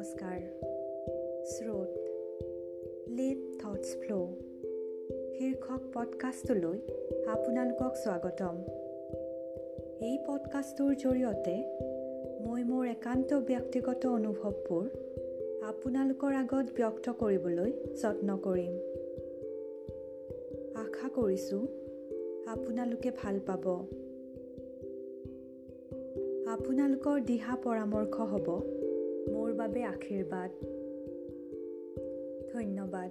নমস্কাৰ। শ্ৰোত live thoughts ফ্ল' শীৰ্ষক পডকাষ্টলৈ আপোনালোকক স্বাগতম। এই পডকাষ্টটোৰ জৰিয়তে মই মোৰ একান্ত ব্যক্তিগত অনুভৱবোৰ আপোনালোকৰ আগত ব্যক্ত কৰিবলৈ যত্ন কৰিম। আশা কৰিছোঁ আপোনালোকে ভাল পাব। আপোনালোকৰ দিহা পৰামৰ্শ হ'ব বাবে আশীৰ্বাদ ধন্যবাদ।